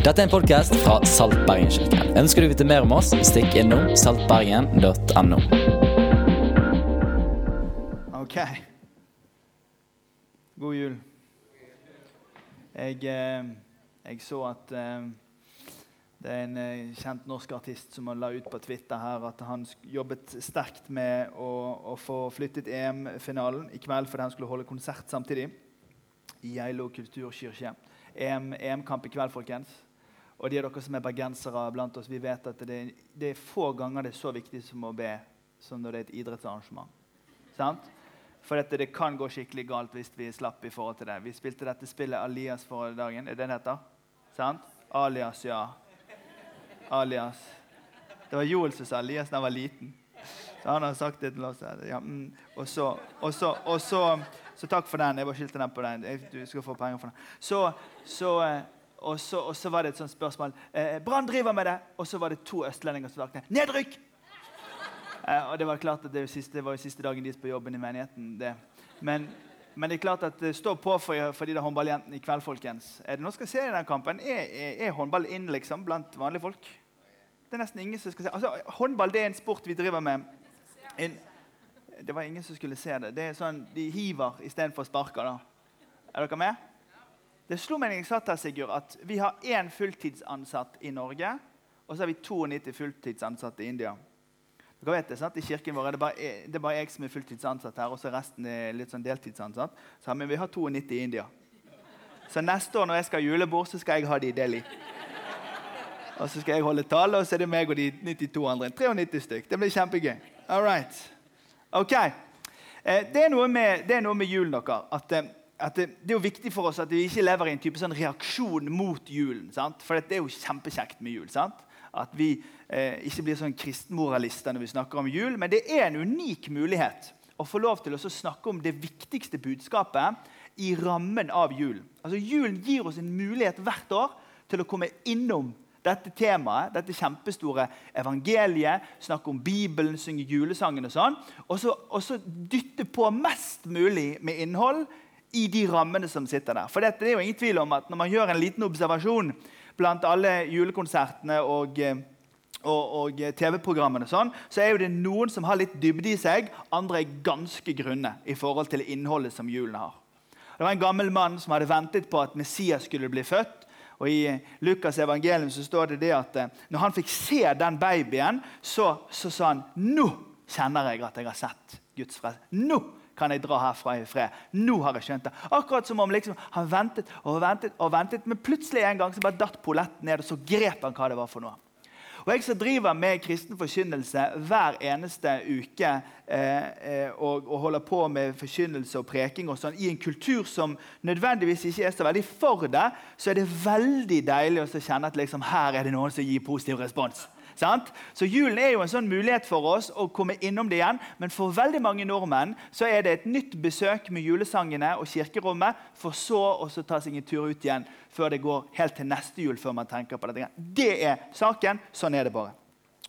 Dette er en podkast fra Salt Bergen-kirken. Ønsker du å vite mer om oss, stikk innom saltbergen.no. Ok. God jul. Jeg, eh, jeg så at eh, det er en eh, kjent norsk artist som la ut på Twitter her at han jobbet sterkt med å, å få flyttet EM-finalen i kveld fordi han skulle holde konsert samtidig i Geilo kulturkirke. EM, EM-kamp i kveld, folkens. Og de av dere som er bergensere blant oss, vi vet at det, det er få ganger det er så viktig som å be som når det er et idrettsarrangement. Sant? For dette, det kan gå skikkelig galt hvis vi slapp i forhold til det. Vi spilte dette spillet Alias for dagen. Er det det heter? Sant? Alias, ja. Alias. Det var Joel som sa Alias da han var liten. Så han har sagt det til oss. Ja, mm. Og så, og så, og så, så takk for den. Jeg bare skilte den på den. Du skal få penger for den. Så, så, eh, og, så, og så var det et sånt spørsmål. Eh, Brann driver med det. Og så var det to østlendinger som valgte nedrykk. Eh, og det var klart at det, var siste, det var jo siste dagen deres på jobben i menigheten. Det. Men, men det er klart at det står på for, for de der håndballjentene i kveld, folkens. Er det noen som skal se i den kampen? Er, er, er håndball inn liksom, blant vanlige folk? Det er nesten ingen som skal se. Altså, håndball det er en sport vi driver med. En, det var ingen som skulle se det. Det er sånn, De hiver istedenfor sparker. da. Er dere med? Det slo meg jeg satt her, Sigurd, at vi har én fulltidsansatt i Norge, og så har vi 92 fulltidsansatte i India. Dere vet det, sant? I kirken vår er det, bare, det er bare jeg som er fulltidsansatt her, og så resten er litt sånn deltidsansatt. Så, men vi har 92 i India. Så neste år når jeg skal ha julebord, så skal jeg ha de i Delhi. Og så skal jeg holde tale, og så er det meg og de 92 andre. 93 stykk. Det blir kjempegøy. All right. Ok. Eh, Det er noe med, det er noe med julen, dere. Eh, at det, det er jo viktig for oss at vi ikke lever i en type sånn reaksjon mot julen. sant? For det er jo kjempekjekt med jul. sant? At vi eh, ikke blir sånn kristenmoralister når vi snakker om jul. Men det er en unik mulighet å få lov til å snakke om det viktigste budskapet i rammen av julen. Altså, Julen gir oss en mulighet hvert år til å komme innom dette temaet, dette kjempestore evangeliet, snakke om Bibelen, synge julesangen og sånn. Og så, dytte på mest mulig med innhold i de rammene som sitter der. For dette, det er jo ingen tvil om at når man gjør en liten observasjon blant alle julekonsertene og eh, og, og TV-programmene, og sånn, så er jo det noen som har litt dybde i seg. Andre er ganske grunne i forhold til innholdet som julen har. Det var en gammel mann som hadde ventet på at Messias skulle bli født. Og I Lukas' evangelium så står det det at eh, når han fikk se den babyen, så, så sa han nå kjenner jeg at jeg har sett Guds fred. Nå kan jeg dra herfra i fred. Nå har jeg skjønt det. Akkurat som om liksom, han ventet og ventet, og ventet, men plutselig en gang så bare datt polletten ned, og så grep han hva det var for noe. Og Jeg som driver med kristen forkynnelse hver eneste uke eh, eh, og, og holder på med forkynnelse og preking og sånn, i en kultur som nødvendigvis ikke er så veldig for det, så er det veldig deilig å kjenne at liksom, her er det noen som gir positiv respons. Sant? Så Julen er jo en sånn mulighet for oss å komme innom det igjen. Men for veldig mange nordmenn så er det et nytt besøk med julesangene og kirkerommet, for så å ta seg en tur ut igjen før det går helt til neste jul. før man tenker på dette. Det er saken. Sånn er det bare.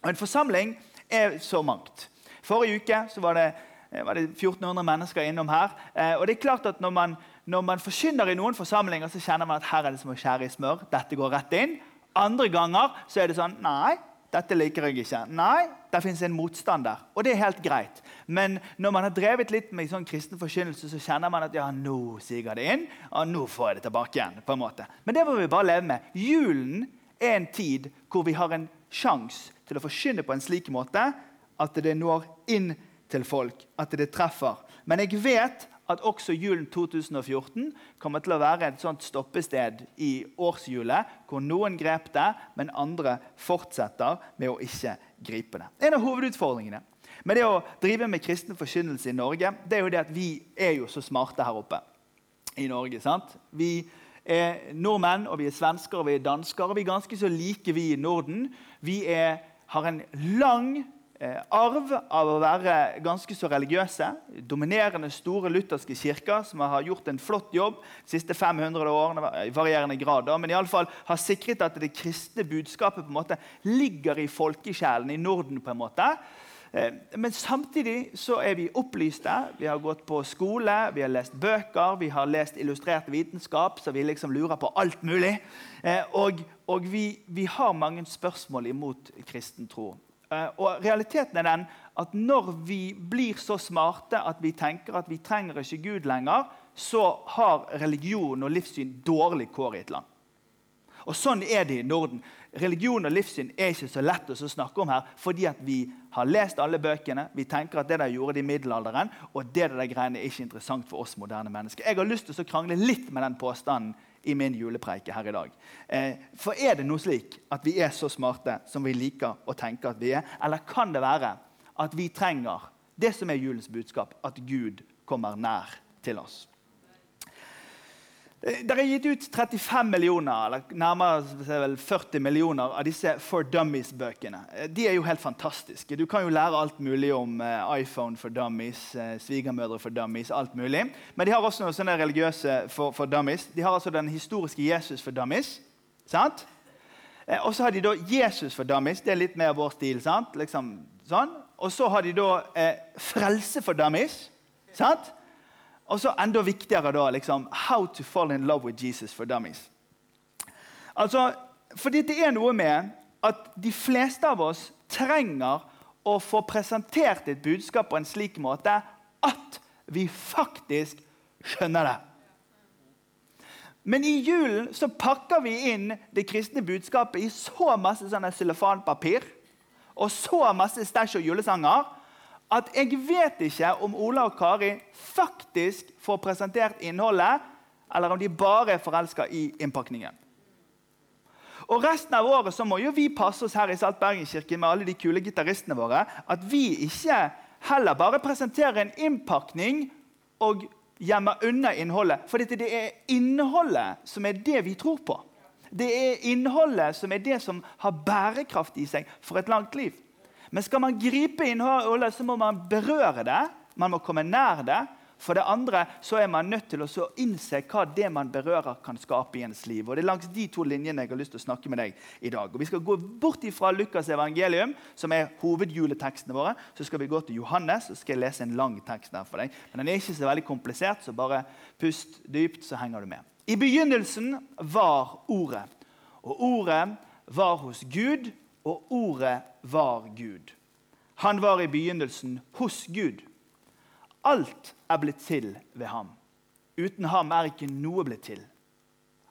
Og En forsamling er så mangt. Forrige uke så var det, eh, var det 1400 mennesker innom her. Eh, og det er klart at når man, når man forkynner i noen forsamlinger, så kjenner man at her er det som å skjære i smør. Dette går rett inn. Andre ganger så er det sånn Nei, dette liker jeg ikke. Nei, det fins en motstand der. Og det er helt greit. Men når man har drevet litt med sånn kristen forkynnelse, så kjenner man at ja, nå siger det inn, og nå får jeg det tilbake igjen. på en måte. Men det må vi bare leve med. Julen er en tid hvor vi har en sjanse til å forkynne på en slik måte at det når inn til folk, at det treffer. Men jeg vet at også julen 2014 kommer til å være et sånt stoppested i årshjulet, hvor noen grep det, men andre fortsetter med å ikke gripe det. En av hovedutfordringene med det å drive med kristen forkynnelse i Norge, det er jo det at vi er jo så smarte her oppe i Norge. sant? Vi er nordmenn, og vi er svensker og vi er dansker, og vi er ganske så like vi i Norden. Vi er, har en lang arv av å være ganske så religiøse. Dominerende store lutherske kirker som har gjort en flott jobb de siste 500 årene. i varierende grad, da, men i alle fall har sikret at det kristne budskapet på en måte ligger i folkesjelen i Norden. på en måte. Eh, men samtidig så er vi opplyste. Vi har gått på skole, vi har lest bøker, vi har lest illustrert vitenskap, så vi liksom lurer på alt mulig. Eh, og, og vi, vi, har mange spørsmål imot kristen tro. Eh, og realiteten er den at når vi blir så smarte at vi tenker at vi trenger ikke Gud lenger, så har religion og livssyn dårlig kår i et land. Og Sånn er det i Norden. Religion og livssyn er ikke så lett å snakke om her, fordi at vi har lest alle bøkene. Vi tenker at det der gjorde i middelalderen, og det der greiene er ikke interessant for oss moderne mennesker. Jeg har lyst til å krangle litt med den påstanden i min julepreike her i dag. Eh, for er det noe slik at vi er så smarte som vi liker å tenke at vi er? Eller kan det være at vi trenger det som er julens budskap, at Gud kommer nær til oss? Eh, det er gitt ut 35 millioner, eller nærmere 40 millioner av disse For Dummies-bøkene. Eh, de er jo helt fantastiske. Du kan jo lære alt mulig om eh, iPhone for dummies, svigermødre for dummies, alt mulig. Men de har også noen sånne religiøse for, for dummies. De har altså den historiske Jesus for dummies. sant? Og så har de da Jesus for dummies. Det er litt mer vår stil. sant? Liksom, sånn. Og så har de da eh, Frelse for dummies. sant? Og så enda viktigere da liksom, How to fall in love with Jesus for dummies. Altså, fordi det er noe med at de fleste av oss trenger å få presentert et budskap på en slik måte at vi faktisk skjønner det. Men i julen så pakker vi inn det kristne budskapet i så masse sånne cellofanpapir og så masse stæsj og julesanger at jeg vet ikke om Ola og Kari faktisk får presentert innholdet, eller om de bare er forelska i innpakningen. Og Resten av året så må jo vi passe oss her i Salt Bergenskirken med alle de kule gitaristene våre, at vi ikke heller bare presenterer en innpakning og gjemmer unna innholdet. For det er innholdet som er det vi tror på. Det er innholdet som er det som har bærekraft i seg for et langt liv. Men skal man gripe innholdet, så må man berøre det. Man må komme nær det. For det andre så er man nødt til å innse hva det man berører, kan skape i ens liv. Og Det er langs de to linjene jeg har lyst til å snakke med deg i dag. Og Vi skal gå bort fra Lukas' evangelium, som er hovedjuletekstene våre. Så skal vi gå til Johannes og skal jeg lese en lang tekst der for deg. Men Den er ikke så veldig komplisert, så bare pust dypt, så henger du med. I begynnelsen var Ordet, og Ordet var hos Gud, og ordet var Gud. Han var i begynnelsen hos Gud. Alt er blitt til ved ham. Uten ham er ikke noe blitt til.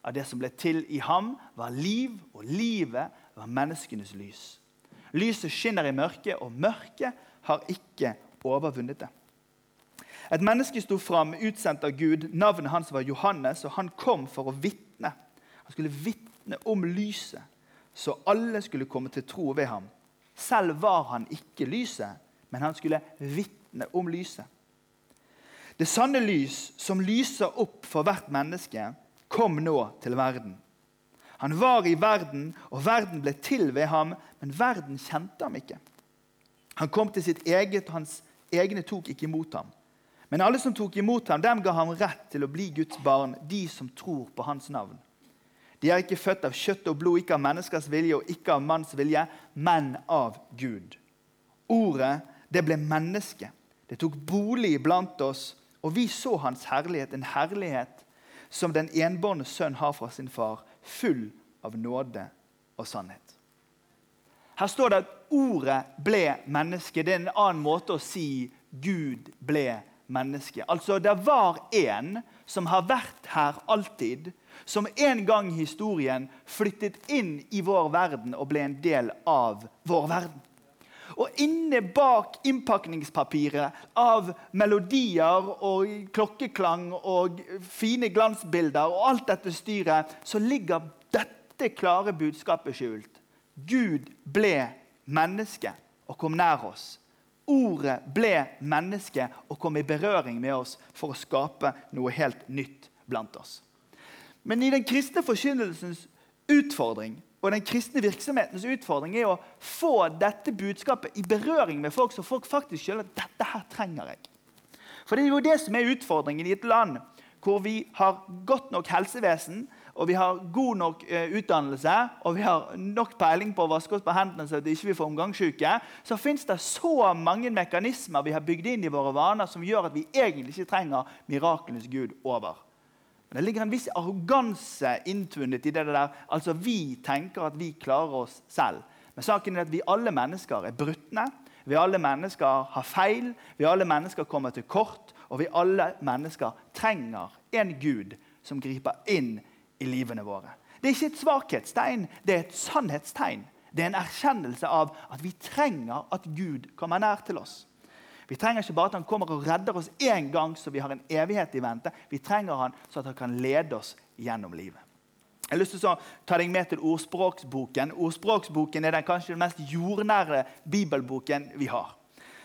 Av det som ble til i ham, var liv, og livet var menneskenes lys. Lyset skinner i mørket, og mørket har ikke overvunnet det. Et menneske sto fram, utsendt av Gud. Navnet hans var Johannes, og han kom for å vitne. Han skulle vitne om lyset så alle skulle komme til tro ved ham. Selv var han ikke lyset, men han skulle vitne om lyset. Det sanne lys, som lyser opp for hvert menneske, kom nå til verden. Han var i verden, og verden ble til ved ham, men verden kjente ham ikke. Han kom til sitt eget, og hans egne tok ikke imot ham. Men alle som tok imot ham, dem ga ham rett til å bli Guds barn, de som tror på hans navn. De er ikke født av kjøtt og blod, ikke av menneskers vilje og ikke av manns vilje, men av Gud. Ordet, det ble menneske. Det tok bolig blant oss, og vi så hans herlighet, en herlighet som den enbårne sønn har fra sin far, full av nåde og sannhet. Her står det at ordet ble menneske. Det er en annen måte å si Gud ble menneske. Altså, det var en som har vært her alltid, som en gang i historien flyttet inn i vår verden og ble en del av vår verden. Og inne bak innpakningspapiret av melodier og klokkeklang og fine glansbilder og alt dette styret, så ligger dette klare budskapet skjult. Gud ble menneske og kom nær oss. Ordet ble menneske og kom i berøring med oss for å skape noe helt nytt blant oss. Men i den kristne forkynnelsens utfordring og den kristne virksomhetens utfordring er å få dette budskapet i berøring med folk, så folk faktisk skjønner at dette her trenger jeg. For det er jo det som er utfordringen i et land hvor vi har godt nok helsevesen, og vi har god nok eh, utdannelse og vi har nok peiling på å vaske oss på hendene så vi ikke får omgangssyke, så fins det så mange mekanismer vi har bygd inn i våre vaner som gjør at vi egentlig ikke trenger miraklenes Gud over. Men Det ligger en viss arroganse inntvunnet i det der. Altså, Vi tenker at vi klarer oss selv. Men saken er at vi alle mennesker er brutne. Vi alle mennesker har feil. Vi alle mennesker kommer til kort. Og vi alle mennesker trenger en Gud som griper inn i livene våre. Det er ikke et svakhetstegn, det er et sannhetstegn. Det er en erkjennelse av at vi trenger at Gud kommer nær til oss. Vi trenger ikke bare at han kommer og redder oss én gang så vi har en evighet i vente. Vi trenger han så at han kan lede oss gjennom livet. Jeg har lyst til å ta deg med til Ordspråksboken. Ordspråksboken er den kanskje den mest jordnære bibelboken vi har.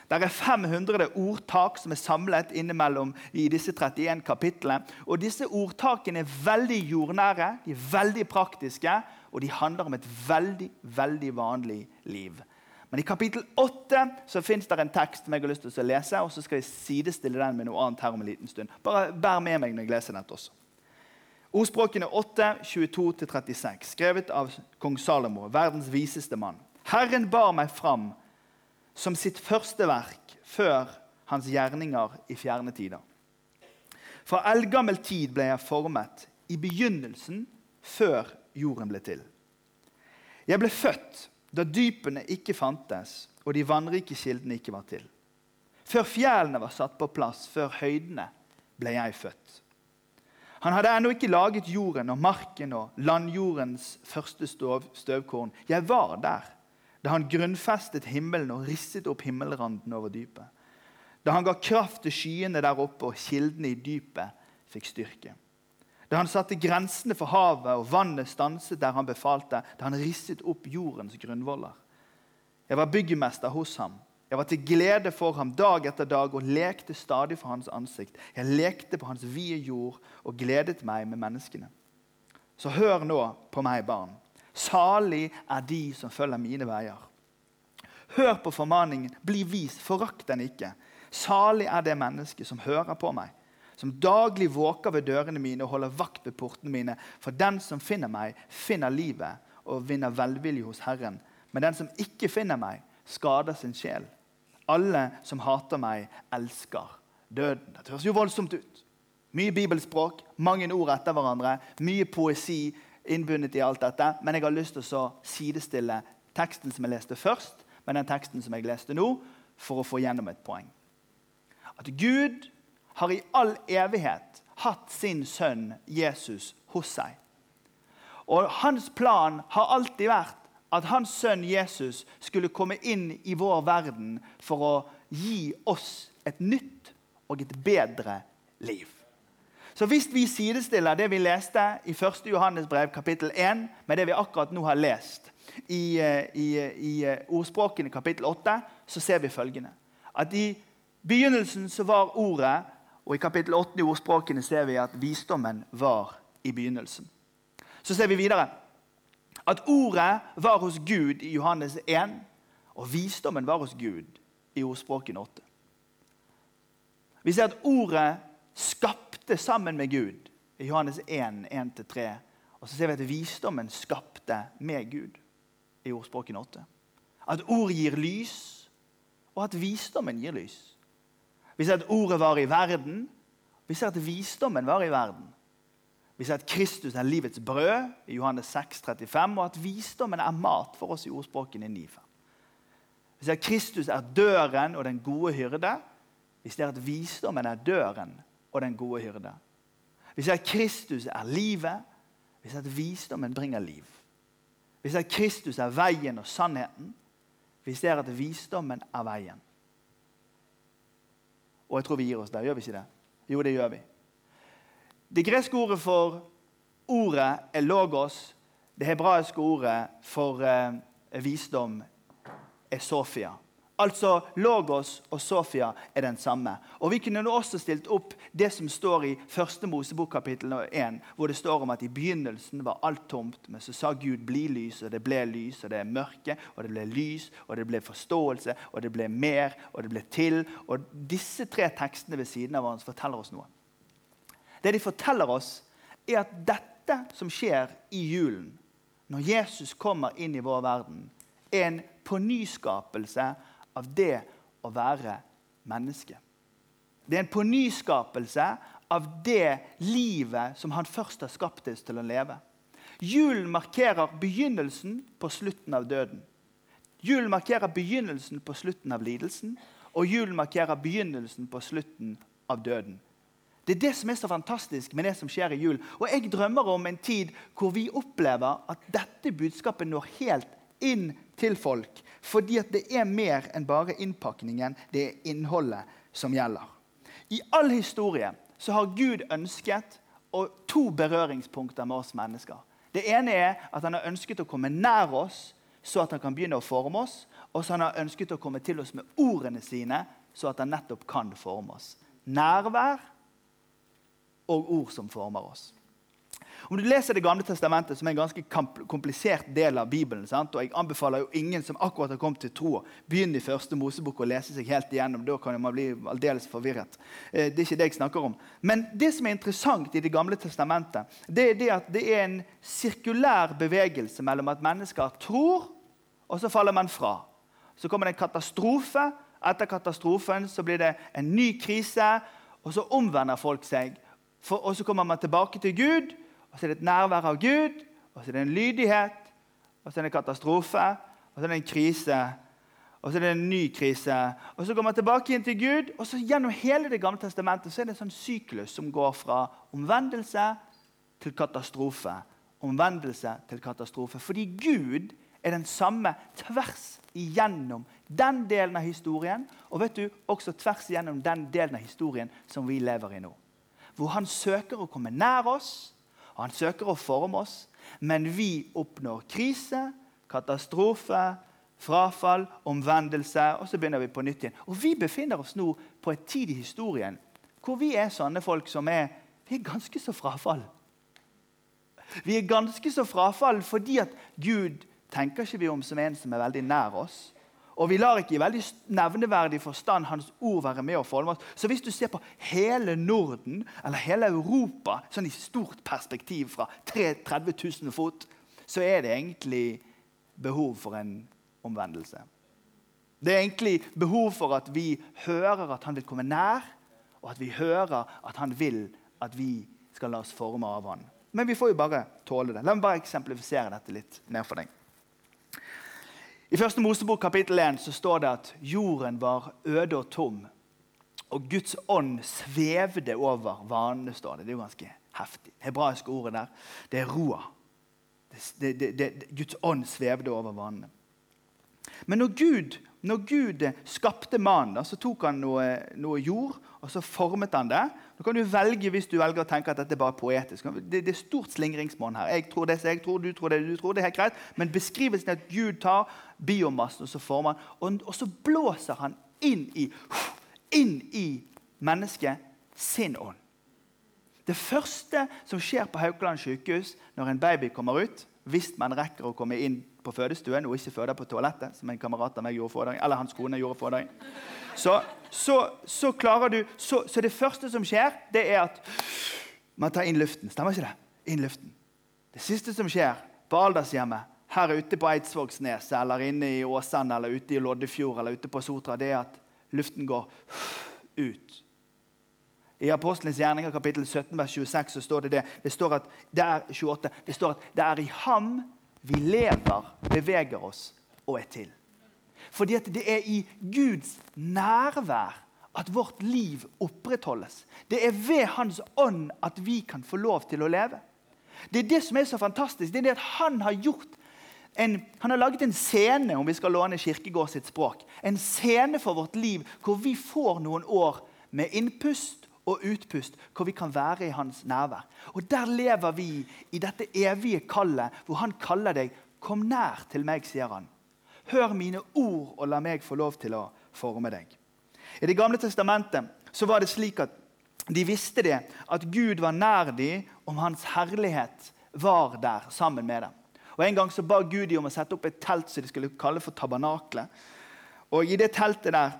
Det er 500 ordtak som er samlet innimellom i disse 31 kapitlene. Og disse ordtakene er veldig jordnære, de er veldig praktiske, og de handler om et veldig, veldig vanlig liv. Men i kapittel 8 så fins det en tekst som jeg har lyst til å lese, og så skal jeg sidestille den med noe annet her om en liten stund. Bare bær med meg når jeg leser dette også. Ordspråkene 8, 22-36, skrevet av kong Salomo, verdens viseste mann. Herren bar meg fram som sitt første verk før hans gjerninger i fjerne tider. Fra eldgammel tid ble jeg formet, i begynnelsen før jorden ble til. Jeg ble født da dypene ikke fantes, og de vannrike kildene ikke var til. Før fjellene var satt på plass, før høydene, ble jeg født. Han hadde ennå ikke laget jorden og marken og landjordens første støvkorn. Jeg var der da han grunnfestet himmelen og risset opp himmelranden over dypet. Da han ga kraft til skyene der oppe, og kildene i dypet fikk styrke. Da han satte grensene for havet, og vannet stanset der han befalte. Da han risset opp jordens grunnvoller. Jeg var byggemester hos ham. Jeg var til glede for ham dag etter dag og lekte stadig for hans ansikt. Jeg lekte på hans vide jord og gledet meg med menneskene. Så hør nå på meg, barn. Salig er de som følger mine veier. Hør på formaningen, bli vis, forakt den ikke. Salig er det mennesket som hører på meg, som daglig våker ved dørene mine og holder vakt ved portene mine. For den som finner meg, finner livet og vinner velvilje hos Herren. Men den som ikke finner meg, skader sin sjel. Alle som hater meg, elsker døden. Det høres jo voldsomt ut. Mye bibelspråk, mange ord etter hverandre, mye poesi, innbundet i alt dette, men jeg har lyst til å sidestille teksten som jeg leste først, med den teksten som jeg leste nå, for å få gjennom et poeng. At Gud har i all evighet hatt sin sønn Jesus hos seg. Og hans plan har alltid vært at hans sønn Jesus skulle komme inn i vår verden for å gi oss et nytt og et bedre liv. Så hvis vi sidestiller det vi leste i 1. Johannes brev kapittel 1, med det vi akkurat nå har lest i, eh, i, i eh, ordspråkene kapittel 8, så ser vi følgende. At i begynnelsen så var ordet, og i kapittel 8 i ordspråkene ser vi at visdommen var i begynnelsen. Så ser vi videre at ordet var hos Gud i Johannes 1, og visdommen var hos Gud i ordspråkene 8. Vi ser at ordet skapte skapte sammen med Gud i Johannes 1, 1-3. Og så ser vi at visdommen skapte med Gud i ordspråken 8. At ord gir lys, og at visdommen gir lys. Vi ser at ordet var i verden. Vi ser at visdommen var i verden. Vi ser at Kristus er livets brød i Johannes 6, 35, og at visdommen er mat for oss i ordspråkene 9. Vi ser at Kristus er døren og den gode hyrde. Vi ser at visdommen er døren og den gode hyrde. Vi ser at Kristus er livet. Vi ser at visdommen bringer liv. Vi ser at Kristus er veien og sannheten. Vi ser at visdommen er veien. Og jeg tror vi gir oss der. Gjør vi ikke det? Jo, det gjør vi. Det greske ordet for ordet er logos. Det hebraiske ordet for eh, visdom er sofia. Altså Logos og Sofia er den samme. Og Vi kunne nå også stilt opp det som står i første Mosebok kapittel 1, hvor det står om at i begynnelsen var alt tomt, men så sa Gud 'bli lys', og det ble lys, og det er mørke, og det ble lys, og det ble forståelse, og det ble mer, og det ble til. Og Disse tre tekstene ved siden av hverandre forteller oss noe. Det de forteller oss, er at dette som skjer i julen, når Jesus kommer inn i vår verden, er en pånyskapelse av det å være menneske. Det er en pånyskapelse av det livet som han først har skapt oss til å leve. Julen markerer begynnelsen på slutten av døden. Julen markerer begynnelsen på slutten av lidelsen, og julen markerer begynnelsen på slutten av døden. Det er det som er så fantastisk med det som skjer i jul. Og jeg drømmer om en tid hvor vi opplever at dette budskapet når helt inn til folk. Fordi at det er mer enn bare innpakningen, det er innholdet som gjelder. I all historie så har Gud ønsket to berøringspunkter med oss mennesker. Det ene er at han har ønsket å komme nær oss, så at han kan begynne å forme oss. Og så han har ønsket å komme til oss med ordene sine, så at han nettopp kan forme oss. Nærvær og ord som former oss. Om du leser Det gamle testamentet, som er en ganske komplisert del av Bibelen, sant? og Jeg anbefaler jo ingen som akkurat har kommet til tro, begynne i første Mosebok og lese seg helt igjennom. Da kan man bli aldeles forvirret. Eh, det er ikke det jeg snakker om. Men det som er interessant i Det gamle testamentet, det er det at det er en sirkulær bevegelse mellom at mennesker tror, og så faller man fra. Så kommer det en katastrofe. Etter katastrofen så blir det en ny krise, og så omvender folk seg. For, og så kommer man tilbake til Gud og så er det et nærvær av Gud, og så er det en lydighet, og så er det en katastrofe, og så er det en krise, og så er det en ny krise. Og så går man tilbake igjen til Gud, og så gjennom hele Det gamle testamentet så er det en sånn syklus som går fra omvendelse til katastrofe. Omvendelse til katastrofe. Fordi Gud er den samme tvers igjennom den delen av historien, og vet du, også tvers igjennom den delen av historien som vi lever i nå. Hvor han søker å komme nær oss, han søker å forme oss, men vi oppnår krise, katastrofe, frafall, omvendelse, og så begynner vi på nytt igjen. Og Vi befinner oss nå på et tid i historien hvor vi er sånne folk som er vi er ganske så frafall. Vi er ganske så frafall fordi at Gud tenker ikke vi om som en som er veldig nær oss. Og vi lar ikke i veldig nevneverdig forstand Hans ord være med og forme oss. Så hvis du ser på hele Norden eller hele Europa sånn i stort perspektiv fra 30 000 fot, så er det egentlig behov for en omvendelse. Det er egentlig behov for at vi hører at han vil komme nær, og at vi hører at han vil at vi skal la oss forme av han. Men vi får jo bare tåle det. La meg bare eksemplifisere dette litt ned for deg. I første Mosebok kapittel 1 så står det at jorden var øde og tom. Og Guds ånd svevde over vanene. står Det Det er jo ganske heftig. Hebraiske ordet der, det er roa. Det, det, det, Guds ånd svevde over vanene. Men når Gud, når Gud skapte mannen, så tok han noe, noe jord og så formet han det. Nå kan du velge hvis du velger å tenke at dette er bare poetisk. Det, det er stort slingringsmonn her. Jeg tror det jeg tror, du tror det du tror. det er helt greit. Men beskrivelsen er at Gud tar biomassen og så former han, og, og så blåser han inn i, inn i mennesket sin ånd. Det første som skjer på Haukeland sykehus når en baby kommer ut, hvis man rekker å komme inn på fødestuen og ikke føde på toalettet, som en kamerat av meg gjorde for dagen, eller hans kone gjorde for dagen, så, så, så klarer du så, så, det første som skjer, det er at man tar inn luften. Stemmer ikke det? Inn luften. Det siste som skjer på aldershjemmet her ute på Eidsvågsneset eller inne i Åsane eller ute i Loddefjord eller ute på Sotra, det er at luften går ut. I Apostelens gjerninger kapittel 17 vers 26 så står det det. Det står at det er 28, det står at det er i ham vi lever, beveger oss og er til. Fordi det er i Guds nærvær at vårt liv opprettholdes. Det er ved Hans ånd at vi kan få lov til å leve. Det er det som er så fantastisk. Det er det at Han har gjort en, han har laget en scene om vi skal låne Kirkegård sitt språk, en scene for vårt liv hvor vi får noen år med innpust og utpust, hvor vi kan være i hans nærvær. Og Der lever vi i dette evige kallet, hvor han kaller deg 'Kom nær til meg', sier han. Hør mine ord, og la meg få lov til å forme deg. I Det gamle testamentet så var det slik at de visste det, at Gud var nær dem om hans herlighet var der sammen med dem. Og En gang så ba Gud dem om å sette opp et telt som de skulle kalle for tabernaklet. Og I det teltet der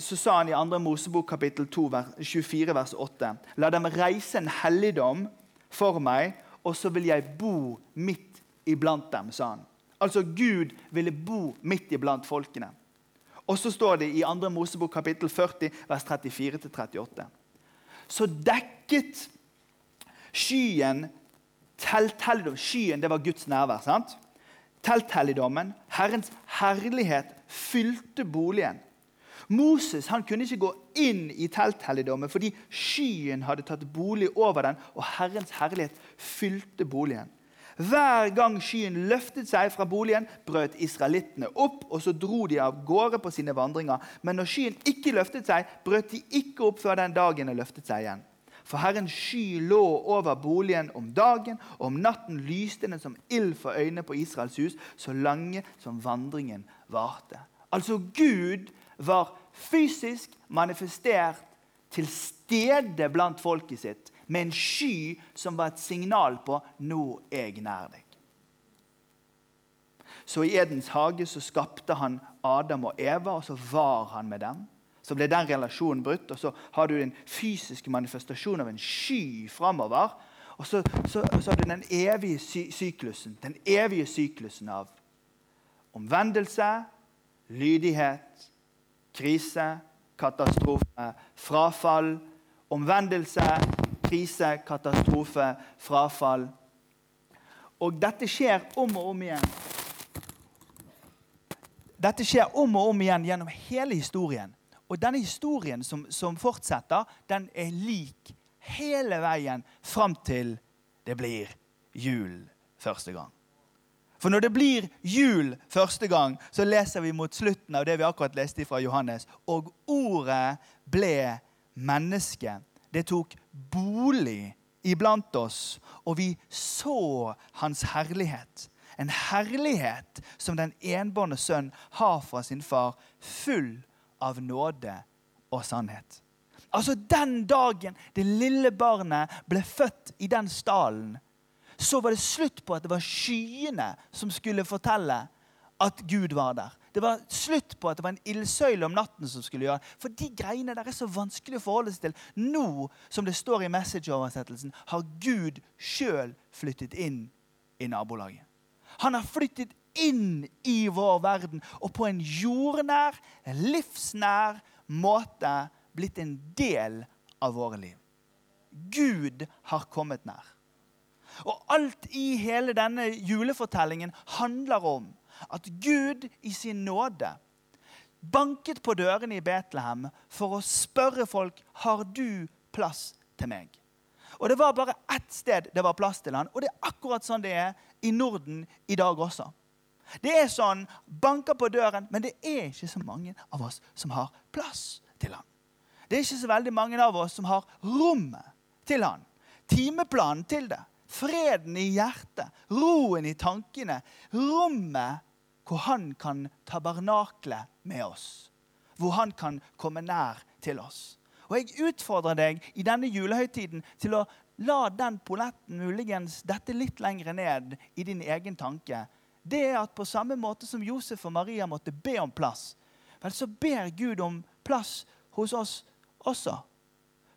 så sa han i 2. Mosebok kapittel 2, vers, 24 vers 8.: La dem reise en helligdom for meg og så vil jeg bo midt iblant dem, sa han. Altså Gud ville bo midt iblant folkene. Og så står det i 2. Mosebok kapittel 40, vers 34-38. Så dekket skyen telthelligdom. Skyen det var Guds nærvær. sant? Telthelligdommen, Herrens herlighet, fylte boligen. Moses han kunne ikke gå inn i telthelligdommen fordi skyen hadde tatt bolig over den, og Herrens herlighet fylte boligen. Hver gang skyen løftet seg fra boligen, brøt israelittene opp, og så dro de av gårde på sine vandringer. Men når skyen ikke løftet seg, brøt de ikke opp før den dagen den løftet seg igjen. For Herrens sky lå over boligen om dagen, og om natten lyste den som ild for øynene på Israels hus, så lange som vandringen varte. Altså Gud var fysisk manifestert til stede blant folket sitt med en sky som var et signal på 'nå er jeg nær deg'. Så i Edens hage så skapte han Adam og Eva, og så var han med dem. Så ble den relasjonen brutt, og så har du den fysiske manifestasjonen av en sky framover. Og så, så, så har du den evige sy syklusen, den evige syklusen av omvendelse, lydighet, krise, katastrofe, frafall, omvendelse, krise, katastrofe, frafall. Og dette skjer om og om igjen. Dette skjer om og om igjen gjennom hele historien. Og denne historien som, som fortsetter, den er lik hele veien fram til det blir jul første gang. For når det blir jul første gang, så leser vi mot slutten av det vi akkurat leste fra Johannes. Og ordet ble menneske. Det tok bolig iblant oss, og vi så hans herlighet. En herlighet som den enbårne sønn har fra sin far, full av nåde og sannhet. Altså Den dagen det lille barnet ble født i den stallen, så var det slutt på at det var skyene som skulle fortelle at Gud var der. Det var slutt på at det var en ildsøyle om natten som skulle gjøre For de greiene der er så vanskelig å forholde seg til. Nå, som det står i messageoversettelsen, har Gud sjøl flyttet inn i nabolaget. Han har flyttet inn i vår verden og på en jordnær, livsnær måte blitt en del av våre liv. Gud har kommet nær. Og alt i hele denne julefortellingen handler om at Gud i sin nåde banket på dørene i Betlehem for å spørre folk har du plass til meg. Og Det var bare ett sted det var plass til han, og det er akkurat sånn det er i Norden i dag også. Det er sånn, banker på døren, men det er ikke så mange av oss som har plass til han. Det er ikke så veldig mange av oss som har rommet til han. Timeplanen til det freden i hjertet, roen i tankene, rommet hvor han kan tabernakle med oss. Hvor han kan komme nær til oss. Og Jeg utfordrer deg i denne julehøytiden til å la den polletten muligens dette litt lenger ned i din egen tanke. Det er at på samme måte som Josef og Maria måtte be om plass, vel, så ber Gud om plass hos oss også.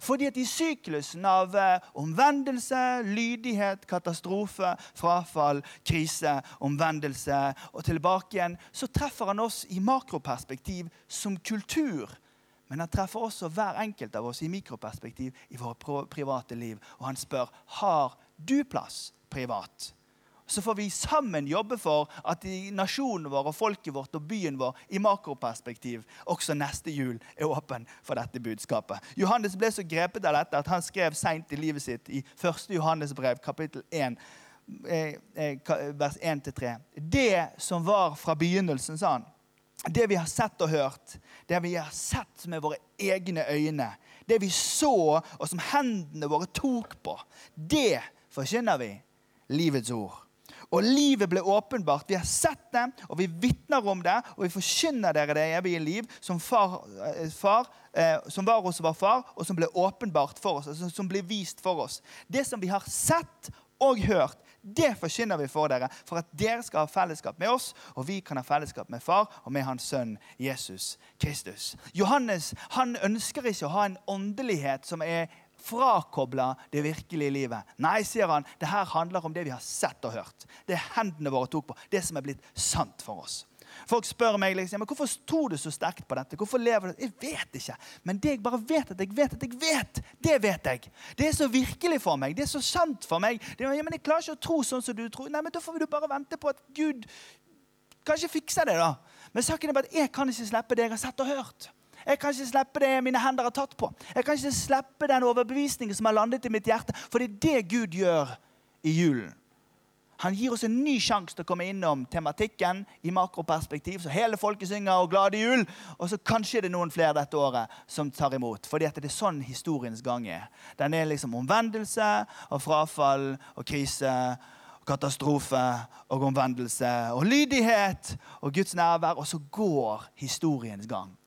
Fordi at i syklusen av eh, omvendelse, lydighet, katastrofe, frafall, krise, omvendelse og tilbake igjen, så treffer han oss i makroperspektiv som kultur. Men han treffer også hver enkelt av oss i mikroperspektiv i våre private liv. Og han spør har du plass privat så får vi sammen jobbe for at nasjonen vår og folket vårt og byen vår i makroperspektiv også neste jul er åpen for dette budskapet. Johannes ble så grepet av dette at han skrev seint i livet sitt i 1. Johannes brev, kapittel 1, eh, eh, vers 1-3. Det som var fra begynnelsen, sa han. Det vi har sett og hørt, det vi har sett med våre egne øyne, det vi så, og som hendene våre tok på, det forkynner vi livets ord. Og livet ble åpenbart. Vi har sett det, og vi vitner om det, og vi forkynner dere det evige liv som, far, eh, far, eh, som var hos vår far, og som ble åpenbart for oss. Altså, som ble vist for oss. Det som vi har sett og hørt, det forkynner vi for dere, for at dere skal ha fellesskap med oss, og vi kan ha fellesskap med far og med hans sønn Jesus Kristus. Johannes han ønsker ikke å ha en åndelighet som er frakobla det virkelige livet. Nei, sier han, det her handler om det vi har sett og hørt. Det hendene våre tok på. Det som er blitt sant for oss. Folk spør meg liksom, men hvorfor sto du så sterkt på dette. Hvorfor lever du? Jeg vet ikke. Men det jeg bare vet at jeg vet at jeg vet, det vet jeg. Det er så virkelig for meg. Det er så sant for meg. Det, ja, men Jeg klarer ikke å tro sånn som du tror. Nei, men Da får du bare vente på at Gud kanskje fikser det. da. Men saken er bare at jeg kan ikke slippe det jeg har sett og hørt. Jeg kan ikke slippe det mine hender har tatt på. Jeg kan ikke slippe den overbevisningen som har landet i mitt hjerte. For det er det Gud gjør i julen. Han gir oss en ny sjanse til å komme innom tematikken i makroperspektiv. Så hele folket synger og 'Glade jul'. Og så kanskje det er noen flere dette året som tar imot. Fordi det er sånn historiens gang er. Den er liksom omvendelse og frafall og krise. og Katastrofe og omvendelse og lydighet og Guds nærvær. Og så går historiens gang.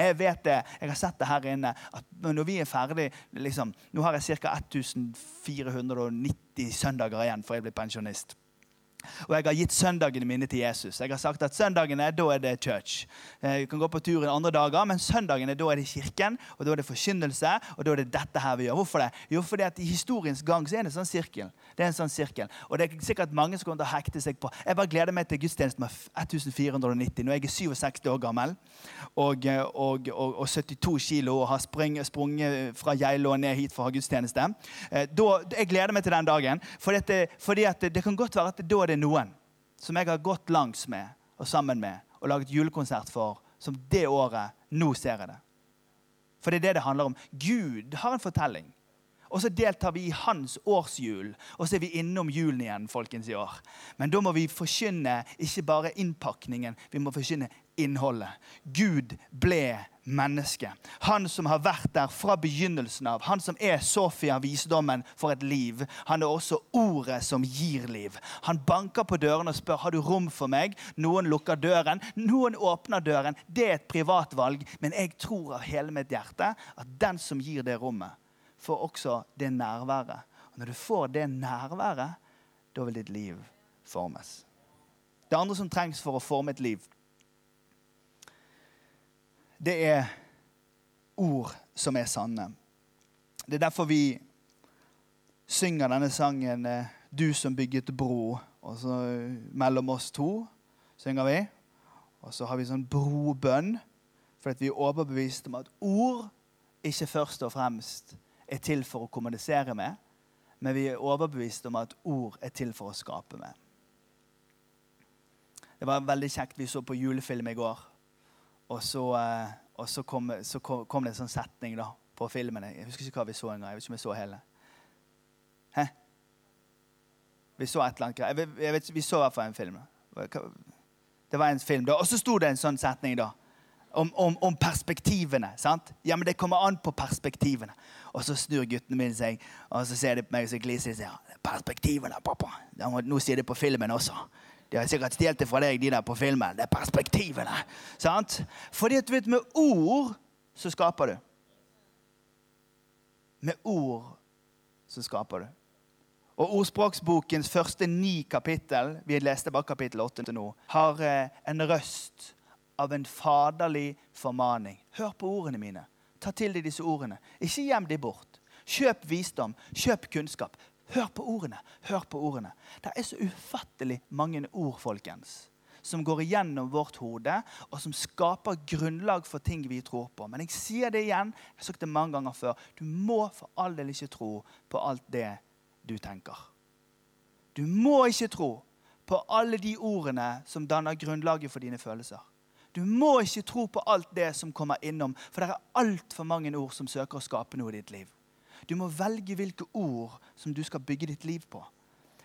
Jeg vet det, jeg har sett det her inne. at Når vi er ferdig liksom, Nå har jeg ca. 1490 søndager igjen før jeg blir pensjonist. Og jeg har gitt søndagene mine til Jesus. Jeg har sagt at Søndagene da er det church. Du kan gå på tur andre dager, men søndagene da er det kirken, og da er det forkynnelse. Og da er det dette her vi gjør. Hvorfor det? Jo, fordi at i historiens gang så er det en sånn sirkel. Det er en sånn sirkel. Og det er sikkert mange som kommer til å hekte seg på. Jeg bare gleder meg til gudstjenesten med 1490. Når jeg er 67 år gammel og, og, og, og 72 kilo og har sprunget, sprunget fra Geilo ned hit for å ha gudstjeneste. Eh, da, jeg gleder meg til den dagen. Fordi, det kan godt være at da er det noen som jeg har gått langs med og sammen med og laget julekonsert for, som det året Nå ser jeg det. For det er det det handler om. Gud har en fortelling. Og så deltar vi i hans årshjul, og så er vi innom julen igjen folkens i år. Men da må vi forkynne ikke bare innpakningen, vi må forkynne innholdet. Gud ble menneske. Han som har vært der fra begynnelsen av. Han som er Sofia, visdommen for et liv. Han er også ordet som gir liv. Han banker på døren og spør har du rom for meg. Noen lukker døren, noen åpner døren. Det er et privat valg, men jeg tror av hele mitt hjerte at den som gir det rommet, får også det nærværet. Og når du får det nærværet, da vil ditt liv formes. Det andre som trengs for å forme et liv, det er ord som er sanne. Det er derfor vi synger denne sangen eh, 'Du som bygget bro'. Og så eh, mellom oss to synger vi. Og så har vi sånn brobønn, for vi er overbevist om at ord ikke først og fremst er til for å kommunisere med, men vi er overbevist om at ord er til for å skape med. Det var veldig kjekt. Vi så på julefilm i går. Og så, eh, og så, kom, så kom, det en sånn setning da, på filmen. Jeg husker ikke hva vi så engang. Jeg vet ikke om jeg så hele. Hæ? Vi så et eller annet jeg jeg vet, Vi så i hvert fall en film. Det var en film da. Og så sto det en sånn setning da om, om, om, perspektivene. sant? Ja, men det kommer an på perspektivene. Og så snur guttene mine seg og så ser de på meg og så gliser de sier perspektivene, pappa. Nå sier de på filmen også. De har sikkert stjålet det fra deg, de der på filmen. Det er perspektivene. sant? Fordi at du vet, med ord så skaper du. Med ord så skaper du. Og Ordspråksbokens første ni kapittel vi leste bare kapittel 8 til nå, har eh, en røst av en faderlig formaning. Hør på ordene mine. Ta til deg disse ordene. Ikke gjem de bort. Kjøp visdom. Kjøp kunnskap. Hør på ordene. Hør på ordene. Det er så ufattelig mange ord, folkens, som går igjennom vårt hode, og som skaper grunnlag for ting vi tror på. Men jeg sier det igjen, jeg har sagt det mange ganger før. Du må for all del ikke tro på alt det du tenker. Du må ikke tro på alle de ordene som danner grunnlaget for dine følelser. Du må ikke tro på alt det som kommer innom, for det er altfor mange ord som søker å skape noe i ditt liv. Du må velge hvilke ord som du skal bygge ditt liv på.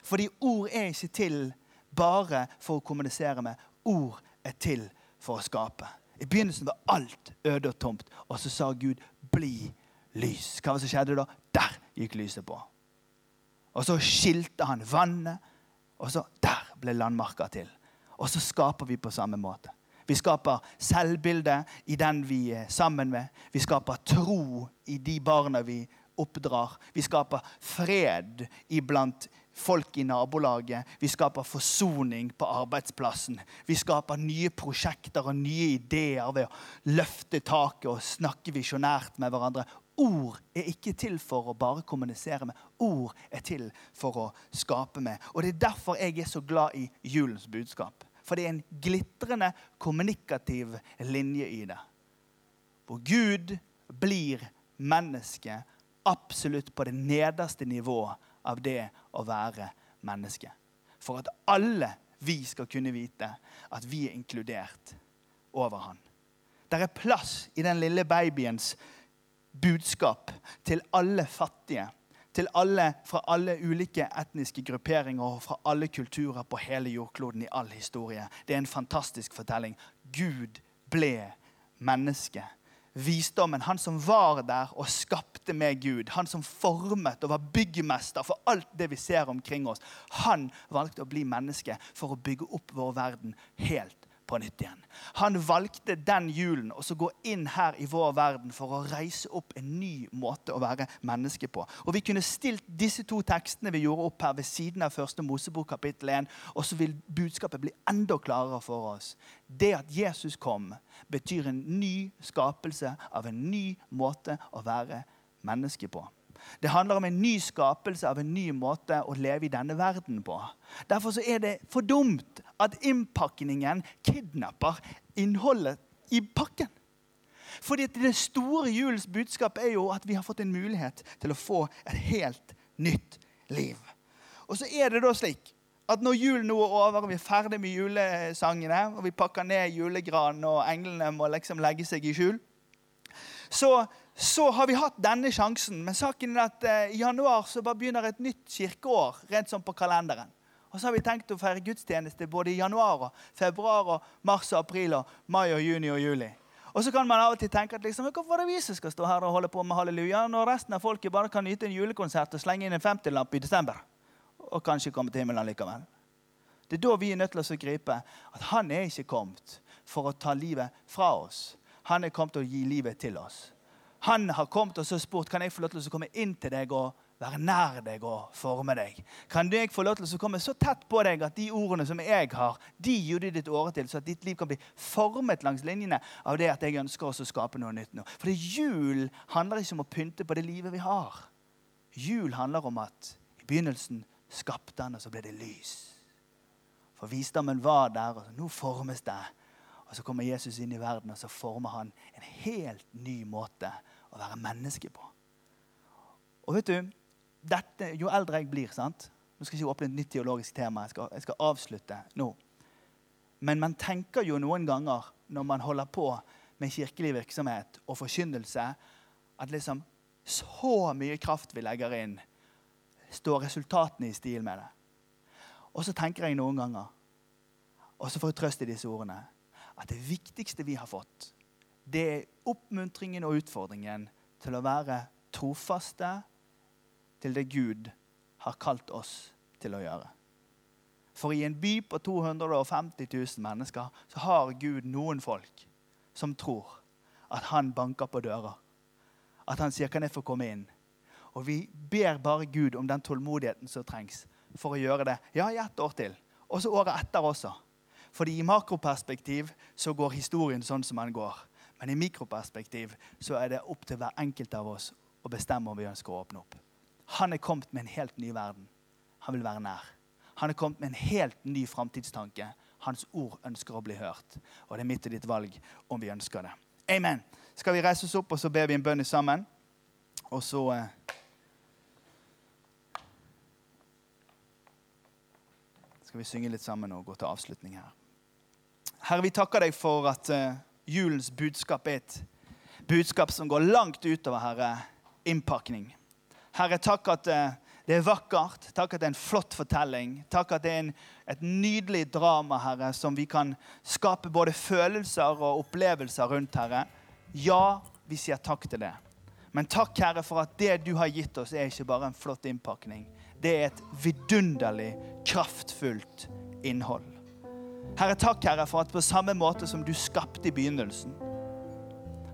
Fordi ord er ikke til bare for å kommunisere med. Ord er til for å skape. I begynnelsen var alt øde og tomt, og så sa Gud 'bli lys'. Hva var det som skjedde da? Der gikk lyset på. Og så skilte han vannet, og så der ble landmarka til. Og så skaper vi på samme måte. Vi skaper selvbilde i den vi er sammen med. Vi skaper tro i de barna vi oppdrar. Vi skaper fred iblant folk i nabolaget. Vi skaper forsoning på arbeidsplassen. Vi skaper nye prosjekter og nye ideer ved å løfte taket og snakke visjonært med hverandre. Ord er ikke til for å bare kommunisere med. Ord er til for å skape med. Og Det er derfor jeg er så glad i julens budskap. For det er en glitrende kommunikativ linje i det. Hvor Gud blir menneske absolutt på det nederste nivået av det å være menneske. For at alle vi skal kunne vite at vi er inkludert over han. Der er plass i den lille babyens budskap til alle fattige. Til alle fra alle ulike etniske grupperinger og fra alle kulturer på hele jordkloden i all historie. Det er en fantastisk fortelling. Gud ble menneske visdommen, han som var der og skapte med Gud, han som formet og var byggmester for alt det vi ser omkring oss, han valgte å bli menneske for å bygge opp vår verden helt på nytt igjen. Han valgte den julen så gå inn her i vår verden for å reise opp en ny måte å være menneske på. Og Vi kunne stilt disse to tekstene vi gjorde opp her ved siden av første Mosebok kapittel 1, og så vil budskapet bli enda klarere for oss. Det at Jesus kom, betyr en ny skapelse av en ny måte å være menneske på. Det handler om en ny skapelse av en ny måte å leve i denne verden på. Derfor er det for dumt at innpakningen kidnapper innholdet i pakken. Fordi Det store julens budskap er jo at vi har fått en mulighet til å få et helt nytt liv. Og så er det da slik at når julen nå er over, og vi er ferdig med julesangene, og vi pakker ned julegranen, og englene må liksom legge seg i skjul, så så har vi hatt denne sjansen. Men saken er at eh, i januar så bare begynner et nytt kirkeår rent sånn på kalenderen. Og så har vi tenkt å feire gudstjeneste både i januar, og februar, og mars, og april, og mai, og juni og juli. Og så kan man av og til tenke at liksom, hvorfor er det vi som skal stå her og holde på med halleluja, når resten av folket bare kan nyte en julekonsert og slenge inn en 50-lapp i desember? Og kanskje komme til himmelen likevel. Det er da vi er nødt til å gripe at han er ikke kommet for å ta livet fra oss. Han er kommet til å gi livet til oss. Han har kommet og så spurt kan jeg få lov til å komme inn til deg og være nær deg og forme deg. Kan jeg få lov til å komme så tett på deg at de ordene som jeg har, de gir du ditt åre til, så at ditt liv kan bli formet langs linjene av det at jeg ønsker oss å skape noe nytt nå. For jul handler ikke om å pynte på det livet vi har. Jul handler om at i begynnelsen skapte han, og så ble det lys. For visdommen var der, og nå formes det. Og så kommer Jesus inn i verden, og så former han en helt ny måte å være menneske på. Og vet du, dette, Jo eldre jeg blir sant? Nå skal jeg ikke åpne et nytt teologisk tema. Jeg skal, jeg skal avslutte nå. Men man tenker jo noen ganger når man holder på med kirkelig virksomhet og forkynnelse, at liksom så mye kraft vi legger inn, står resultatene i stil med det. Og så tenker jeg noen ganger, og så får jeg trøst i disse ordene, at det viktigste vi har fått, det er oppmuntringen og utfordringen til å være trofaste til det Gud har kalt oss til å gjøre. For i en by på 250 000 mennesker så har Gud noen folk som tror at han banker på dører. At han sier 'Kan jeg få komme inn?' Og vi ber bare Gud om den tålmodigheten som trengs for å gjøre det. Ja, i ett år til. Og så året etter også. Fordi i makroperspektiv så går historien sånn som den går. Men i mikroperspektiv så er det opp til hver enkelt av oss å bestemme om vi ønsker å åpne opp. Han er kommet med en helt ny verden. Han vil være nær. Han er kommet med en helt ny framtidstanke. Hans ord ønsker å bli hørt. Og det er mitt og ditt valg om vi ønsker det. Amen. Skal vi reise oss opp, og så ber vi en bønn sammen? Og så eh, skal vi synge litt sammen og gå til avslutning her. Herre, vi takker deg for at uh, julens budskap er et budskap som går langt utover Herre, innpakning. Herre, takk at uh, det er vakkert. Takk at det er en flott fortelling. Takk at det er en, et nydelig drama, Herre, som vi kan skape både følelser og opplevelser rundt, Herre. Ja, vi sier takk til det. Men takk, Herre, for at det du har gitt oss, er ikke bare en flott innpakning. Det er et vidunderlig, kraftfullt innhold. Herre, takk, Herre, for at på samme måte som du skapte i begynnelsen,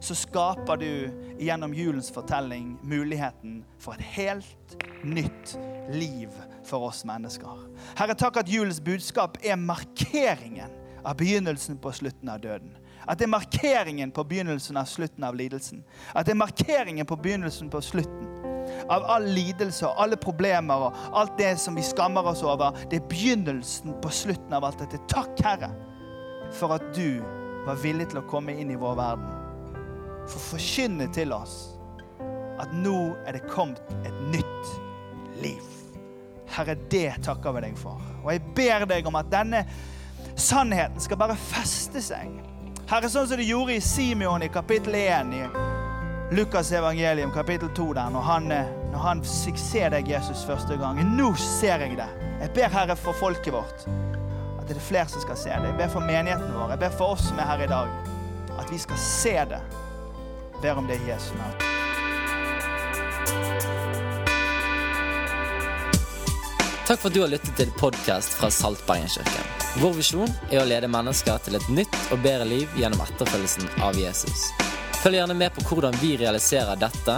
så skaper du gjennom julens fortelling muligheten for et helt nytt liv for oss mennesker. Herre, takk at julens budskap er markeringen av begynnelsen på slutten av døden. At det er markeringen på begynnelsen av slutten av lidelsen. At det er markeringen på begynnelsen på slutten av all lidelse og alle problemer og alt det som vi skammer oss over. Det er begynnelsen på slutten av alt dette. Takk, Herre, for at du var villig til å komme inn i vår verden. For å forkynne til oss at nå er det kommet et nytt liv. Herre, det takker vi deg for. Og jeg ber deg om at denne sannheten skal bare feste seg. Herre, sånn som det gjorde i Simeon i kapittel 1 i Lukas evangelium kapittel 2 der, når han, når han ser deg, Jesus, første gang. Nå ser jeg det. Jeg ber Herre for folket vårt at det er flere som skal se det. Jeg ber for menigheten vår. Jeg ber for oss som er her i dag, at vi skal se det. Jeg ber om det i Jesu navn. Takk for at du har lyttet til podkast fra Saltbergenkirken. Vår visjon er å lede mennesker til et nytt og bedre liv gjennom etterfølgelsen av Jesus. Følg gjerne med på hvordan vi realiserer dette,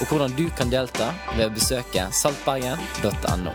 og hvordan du kan delta ved å besøke saltbergen.no.